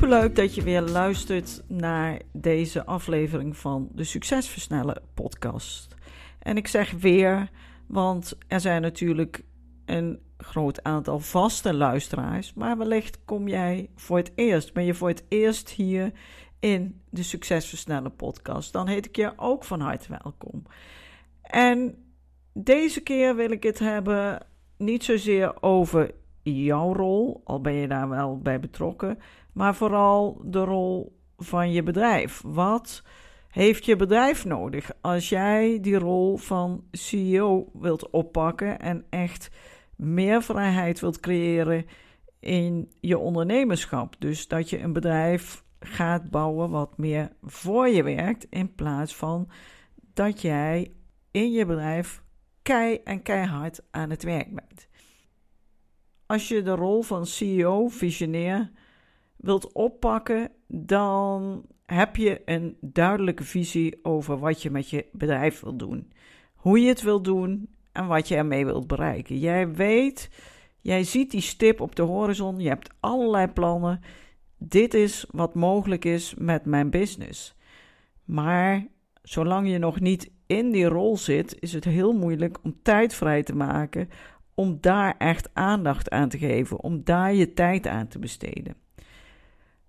Superleuk dat je weer luistert naar deze aflevering van de Succesversnellen podcast. En ik zeg weer, want er zijn natuurlijk een groot aantal vaste luisteraars, maar wellicht kom jij voor het eerst, ben je voor het eerst hier in de Succesversnellen podcast. Dan heet ik je ook van harte welkom. En deze keer wil ik het hebben niet zozeer over jouw rol, al ben je daar wel bij betrokken, maar vooral de rol van je bedrijf. Wat heeft je bedrijf nodig als jij die rol van CEO wilt oppakken en echt meer vrijheid wilt creëren in je ondernemerschap? Dus dat je een bedrijf gaat bouwen wat meer voor je werkt, in plaats van dat jij in je bedrijf kei en keihard aan het werk bent. Als je de rol van CEO, visionair, wilt oppakken, dan heb je een duidelijke visie over wat je met je bedrijf wilt doen. Hoe je het wilt doen en wat je ermee wilt bereiken. Jij weet, jij ziet die stip op de horizon, je hebt allerlei plannen. Dit is wat mogelijk is met mijn business. Maar zolang je nog niet in die rol zit, is het heel moeilijk om tijd vrij te maken om daar echt aandacht aan te geven, om daar je tijd aan te besteden.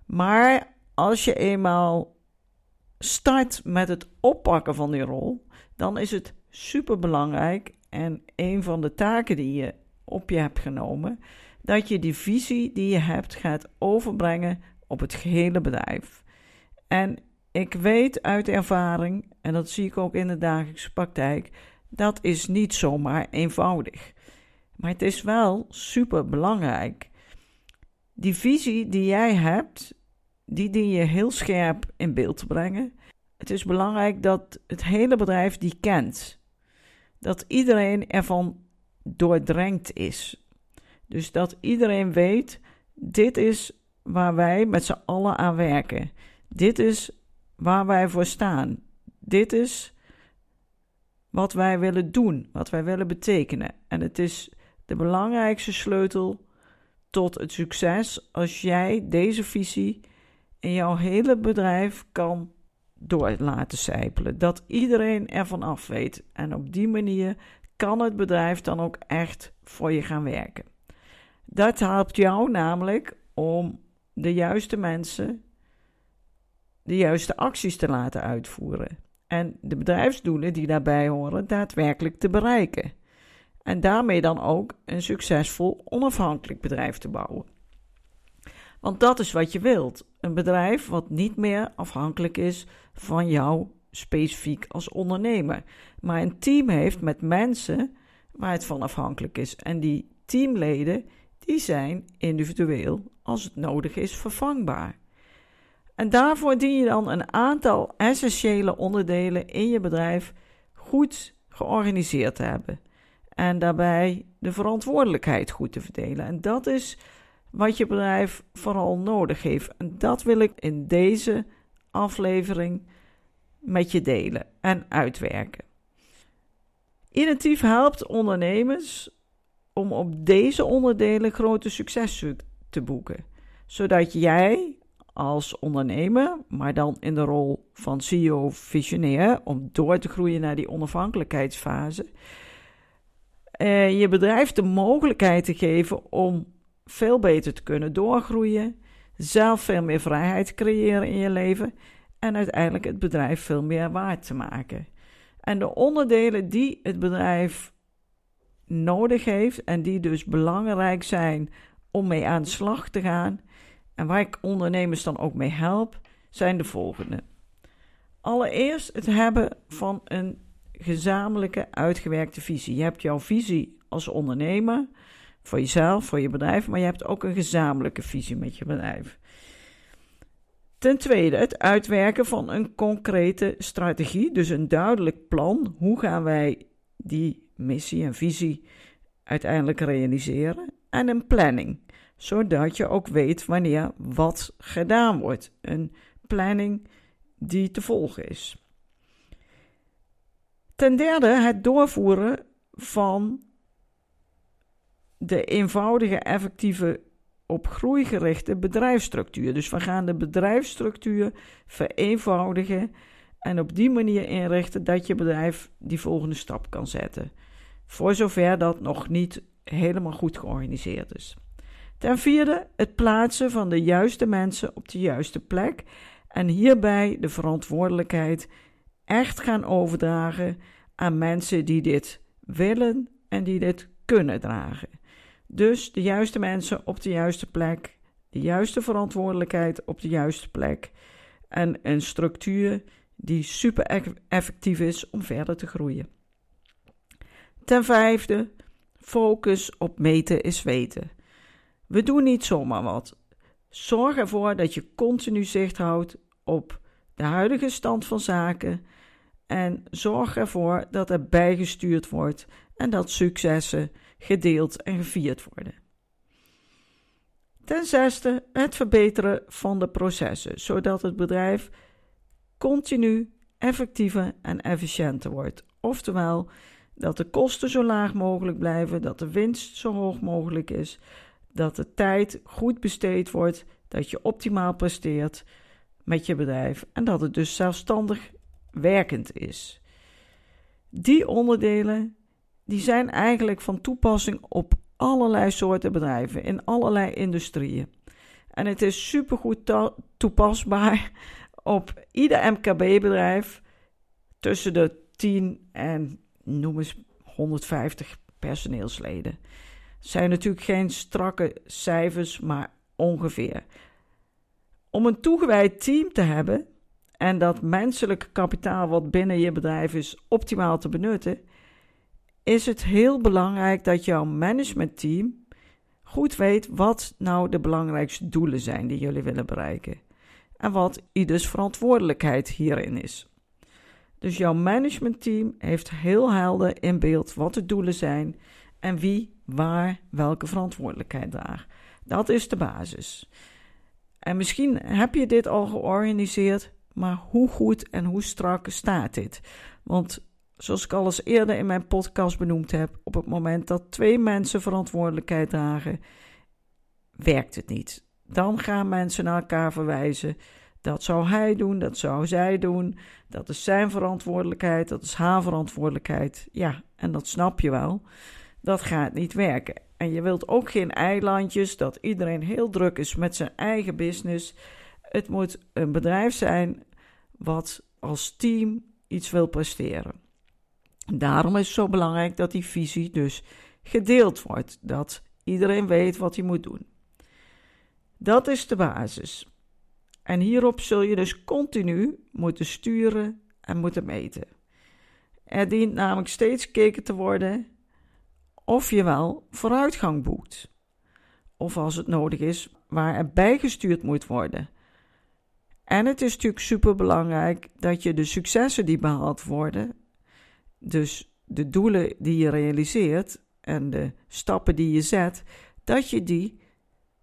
Maar als je eenmaal start met het oppakken van die rol, dan is het super belangrijk en een van de taken die je op je hebt genomen, dat je die visie die je hebt gaat overbrengen op het gehele bedrijf. En ik weet uit ervaring, en dat zie ik ook in de dagelijkse praktijk, dat is niet zomaar eenvoudig. Maar het is wel super belangrijk. Die visie die jij hebt, die dien je heel scherp in beeld te brengen. Het is belangrijk dat het hele bedrijf die kent. Dat iedereen ervan doordrenkt is. Dus dat iedereen weet, dit is waar wij met z'n allen aan werken. Dit is waar wij voor staan. Dit is wat wij willen doen, wat wij willen betekenen. En het is de belangrijkste sleutel tot het succes als jij deze visie in jouw hele bedrijf kan door laten sijpelen. Dat iedereen ervan af weet. En op die manier kan het bedrijf dan ook echt voor je gaan werken. Dat helpt jou namelijk om de juiste mensen de juiste acties te laten uitvoeren. En de bedrijfsdoelen die daarbij horen daadwerkelijk te bereiken. En daarmee dan ook een succesvol onafhankelijk bedrijf te bouwen. Want dat is wat je wilt. Een bedrijf wat niet meer afhankelijk is van jou specifiek als ondernemer. Maar een team heeft met mensen waar het van afhankelijk is. En die teamleden die zijn individueel als het nodig is vervangbaar. En daarvoor dien je dan een aantal essentiële onderdelen in je bedrijf goed georganiseerd te hebben. En daarbij de verantwoordelijkheid goed te verdelen. En dat is wat je bedrijf vooral nodig heeft. En dat wil ik in deze aflevering met je delen en uitwerken. Initiatief helpt ondernemers om op deze onderdelen grote successen te boeken, zodat jij als ondernemer, maar dan in de rol van CEO-visionair, om door te groeien naar die onafhankelijkheidsfase, eh, je bedrijf de mogelijkheid te geven om veel beter te kunnen doorgroeien, zelf veel meer vrijheid creëren in je leven en uiteindelijk het bedrijf veel meer waard te maken. En de onderdelen die het bedrijf nodig heeft en die dus belangrijk zijn om mee aan de slag te gaan en waar ik ondernemers dan ook mee help, zijn de volgende. Allereerst het hebben van een gezamenlijke uitgewerkte visie. Je hebt jouw visie als ondernemer, voor jezelf, voor je bedrijf, maar je hebt ook een gezamenlijke visie met je bedrijf. Ten tweede, het uitwerken van een concrete strategie, dus een duidelijk plan. Hoe gaan wij die missie en visie uiteindelijk realiseren? En een planning, zodat je ook weet wanneer wat gedaan wordt. Een planning die te volgen is. Ten derde, het doorvoeren van de eenvoudige, effectieve, op groei gerichte bedrijfsstructuur. Dus we gaan de bedrijfsstructuur vereenvoudigen en op die manier inrichten dat je bedrijf die volgende stap kan zetten. Voor zover dat nog niet helemaal goed georganiseerd is. Ten vierde, het plaatsen van de juiste mensen op de juiste plek en hierbij de verantwoordelijkheid echt gaan overdragen aan mensen die dit willen en die dit kunnen dragen. Dus de juiste mensen op de juiste plek, de juiste verantwoordelijkheid op de juiste plek en een structuur die super effectief is om verder te groeien. Ten vijfde, focus op meten is weten. We doen niet zomaar wat. Zorg ervoor dat je continu zicht houdt op de huidige stand van zaken en zorg ervoor dat er bijgestuurd wordt en dat successen gedeeld en gevierd worden. Ten zesde, het verbeteren van de processen, zodat het bedrijf continu effectiever en efficiënter wordt. Oftewel, dat de kosten zo laag mogelijk blijven, dat de winst zo hoog mogelijk is, dat de tijd goed besteed wordt, dat je optimaal presteert met je bedrijf en dat het dus zelfstandig werkend is. Die onderdelen die zijn eigenlijk van toepassing op allerlei soorten bedrijven in allerlei industrieën. En het is supergoed toepasbaar op ieder MKB-bedrijf tussen de 10 en noem eens 150 personeelsleden. Het zijn natuurlijk geen strakke cijfers, maar ongeveer. Om een toegewijd team te hebben en dat menselijke kapitaal wat binnen je bedrijf is optimaal te benutten, is het heel belangrijk dat jouw managementteam goed weet wat nou de belangrijkste doelen zijn die jullie willen bereiken. En wat ieders verantwoordelijkheid hierin is. Dus jouw managementteam heeft heel helder in beeld wat de doelen zijn en wie waar welke verantwoordelijkheid draagt. Dat is de basis. En misschien heb je dit al georganiseerd, maar hoe goed en hoe strak staat dit? Want zoals ik al eens eerder in mijn podcast benoemd heb, op het moment dat twee mensen verantwoordelijkheid dragen, werkt het niet. Dan gaan mensen naar elkaar verwijzen. Dat zou hij doen, dat zou zij doen. Dat is zijn verantwoordelijkheid, dat is haar verantwoordelijkheid. Ja, en dat snap je wel. Dat gaat niet werken. En je wilt ook geen eilandjes, dat iedereen heel druk is met zijn eigen business. Het moet een bedrijf zijn wat als team iets wil presteren. Daarom is het zo belangrijk dat die visie dus gedeeld wordt, dat iedereen weet wat hij moet doen. Dat is de basis. En hierop zul je dus continu moeten sturen en moeten meten. Er dient namelijk steeds gekeken te worden of je wel vooruitgang boekt. Of als het nodig is, waar er bijgestuurd moet worden. En het is natuurlijk super belangrijk dat je de successen die behaald worden, dus de doelen die je realiseert en de stappen die je zet, dat je die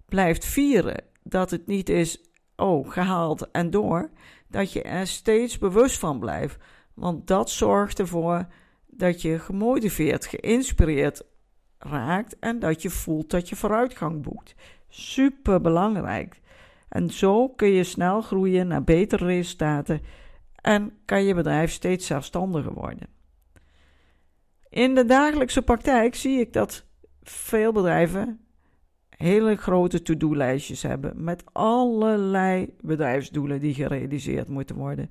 blijft vieren. Dat het niet is, oh, gehaald en door. Dat je er steeds bewust van blijft. Want dat zorgt ervoor dat je gemotiveerd, geïnspireerd raakt en dat je voelt dat je vooruitgang boekt. Super belangrijk. En zo kun je snel groeien naar betere resultaten en kan je bedrijf steeds zelfstandiger worden. In de dagelijkse praktijk zie ik dat veel bedrijven hele grote to-do-lijstjes hebben met allerlei bedrijfsdoelen die gerealiseerd moeten worden.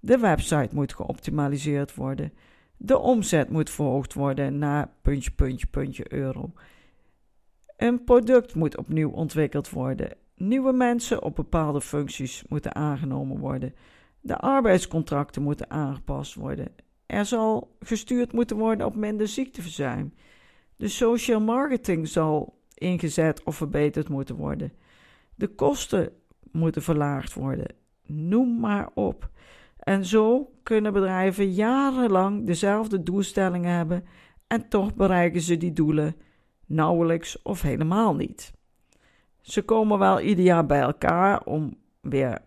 De website moet geoptimaliseerd worden. De omzet moet verhoogd worden naar puntje, puntje, puntje euro. Een product moet opnieuw ontwikkeld worden. Nieuwe mensen op bepaalde functies moeten aangenomen worden. De arbeidscontracten moeten aangepast worden Er zal gestuurd moeten worden op minder ziekteverzuim. De social marketing zal ingezet of verbeterd moeten worden. De kosten moeten verlaagd worden. Noem maar op. En zo kunnen bedrijven jarenlang dezelfde doelstellingen hebben en toch bereiken ze die doelen nauwelijks of helemaal niet. Ze komen wel ieder jaar bij elkaar om weer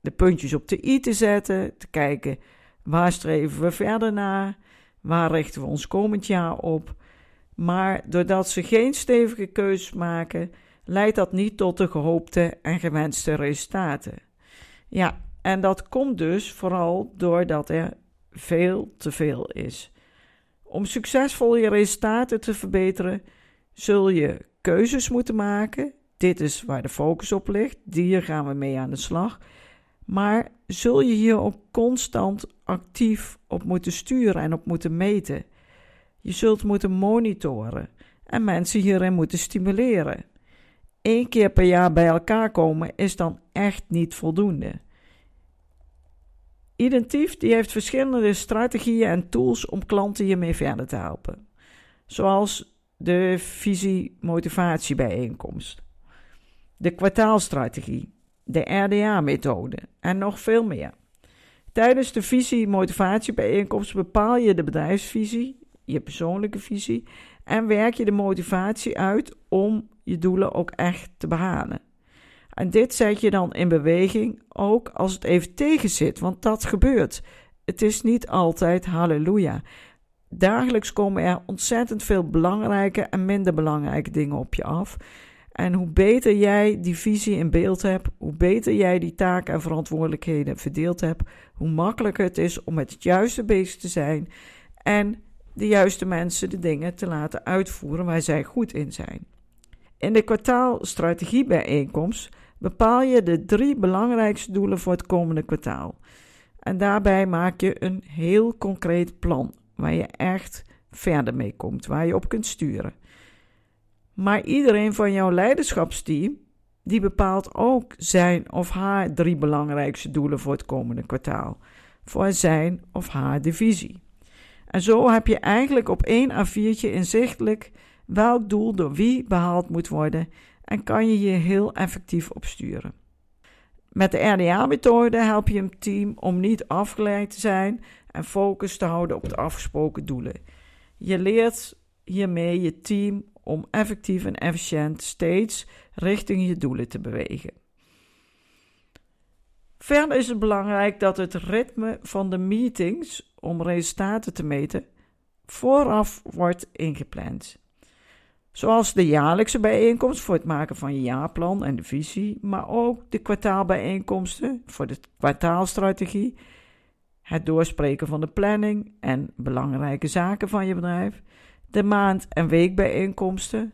de puntjes op de i te zetten, te kijken waar streven we verder naar, waar richten we ons komend jaar op. Maar doordat ze geen stevige keuzes maken, leidt dat niet tot de gehoopte en gewenste resultaten. Ja, en dat komt dus vooral doordat er veel te veel is. Om succesvol je resultaten te verbeteren, zul je keuzes moeten maken. Dit is waar de focus op ligt. Hier gaan we mee aan de slag. Maar zul je hier ook constant actief op moeten sturen en op moeten meten. Je zult moeten monitoren en mensen hierin moeten stimuleren. Eén keer per jaar bij elkaar komen is dan echt niet voldoende. Identief die heeft verschillende strategieën en tools om klanten hiermee verder te helpen. Zoals de visie-motivatiebijeenkomst, de kwartaalstrategie, de RDA-methode en nog veel meer. Tijdens de visie-motivatiebijeenkomst bepaal je de bedrijfsvisie, je persoonlijke visie, en werk je de motivatie uit om je doelen ook echt te behalen. En dit zet je dan in beweging, ook als het even tegen zit, want dat gebeurt. Het is niet altijd halleluja. Dagelijks komen er ontzettend veel belangrijke en minder belangrijke dingen op je af. En hoe beter jij die visie in beeld hebt, hoe beter jij die taken en verantwoordelijkheden verdeeld hebt, hoe makkelijker het is om met het juiste bezig te zijn en de juiste mensen de dingen te laten uitvoeren waar zij goed in zijn. In de kwartaalstrategiebijeenkomst bepaal je de drie belangrijkste doelen voor het komende kwartaal. En daarbij maak je een heel concreet plan waar je echt verder mee komt, waar je op kunt sturen. Maar iedereen van jouw leiderschapsteam die bepaalt ook zijn of haar drie belangrijkste doelen voor het komende kwartaal, voor zijn of haar divisie. En zo heb je eigenlijk op één A4'tje inzichtelijk welk doel door wie behaald moet worden en kan je je heel effectief opsturen. Met de RDA-methode help je een team om niet afgeleid te zijn en focus te houden op de afgesproken doelen. Je leert hiermee je team om effectief en efficiënt steeds richting je doelen te bewegen. Verder is het belangrijk dat het ritme van de meetings om resultaten te meten vooraf wordt ingepland. Zoals de jaarlijkse bijeenkomst voor het maken van je jaarplan en de visie, maar ook de kwartaalbijeenkomsten voor de kwartaalstrategie, het doorspreken van de planning en belangrijke zaken van je bedrijf, de maand- en weekbijeenkomsten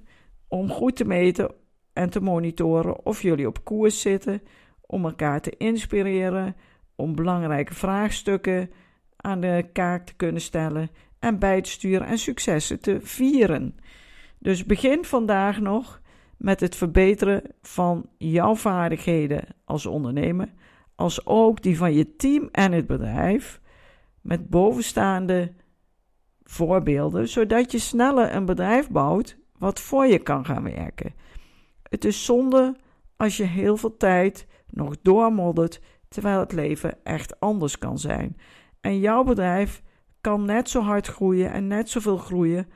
om goed te meten en te monitoren of jullie op koers zitten, om elkaar te inspireren, om belangrijke vraagstukken aan de kaak te kunnen stellen en bij te sturen en successen te vieren. Dus begin vandaag nog met het verbeteren van jouw vaardigheden als ondernemer, als ook die van je team en het bedrijf, met bovenstaande voorbeelden, zodat je sneller een bedrijf bouwt wat voor je kan gaan werken. Het is zonde als je heel veel tijd nog doormoddert terwijl het leven echt anders kan zijn. En jouw bedrijf kan net zo hard groeien en net zoveel groeien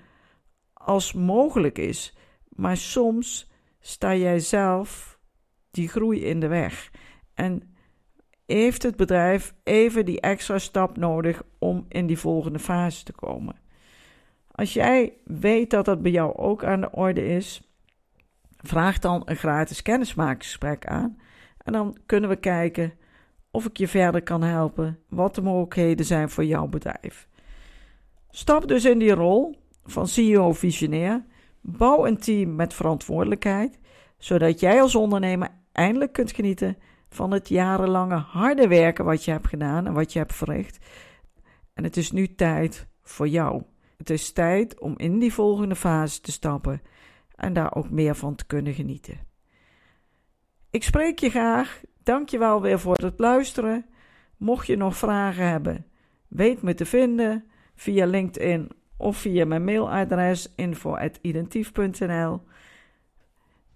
als mogelijk is. Maar soms sta jij zelf die groei in de weg. En heeft het bedrijf even die extra stap nodig om in die volgende fase te komen. Als jij weet dat dat bij jou ook aan de orde is, vraag dan een gratis kennismakingsgesprek aan. En dan kunnen we kijken of ik je verder kan helpen, wat de mogelijkheden zijn voor jouw bedrijf. Stap dus in die rol van CEO-visionair. Bouw een team met verantwoordelijkheid, zodat jij als ondernemer eindelijk kunt genieten van het jarenlange harde werken wat je hebt gedaan en wat je hebt verricht. En het is nu tijd voor jou. Het is tijd om in die volgende fase te stappen en daar ook meer van te kunnen genieten. Ik spreek je graag. Dank je wel weer voor het luisteren. Mocht je nog vragen hebben, weet me te vinden. via LinkedIn of via mijn mailadres info.identief.nl.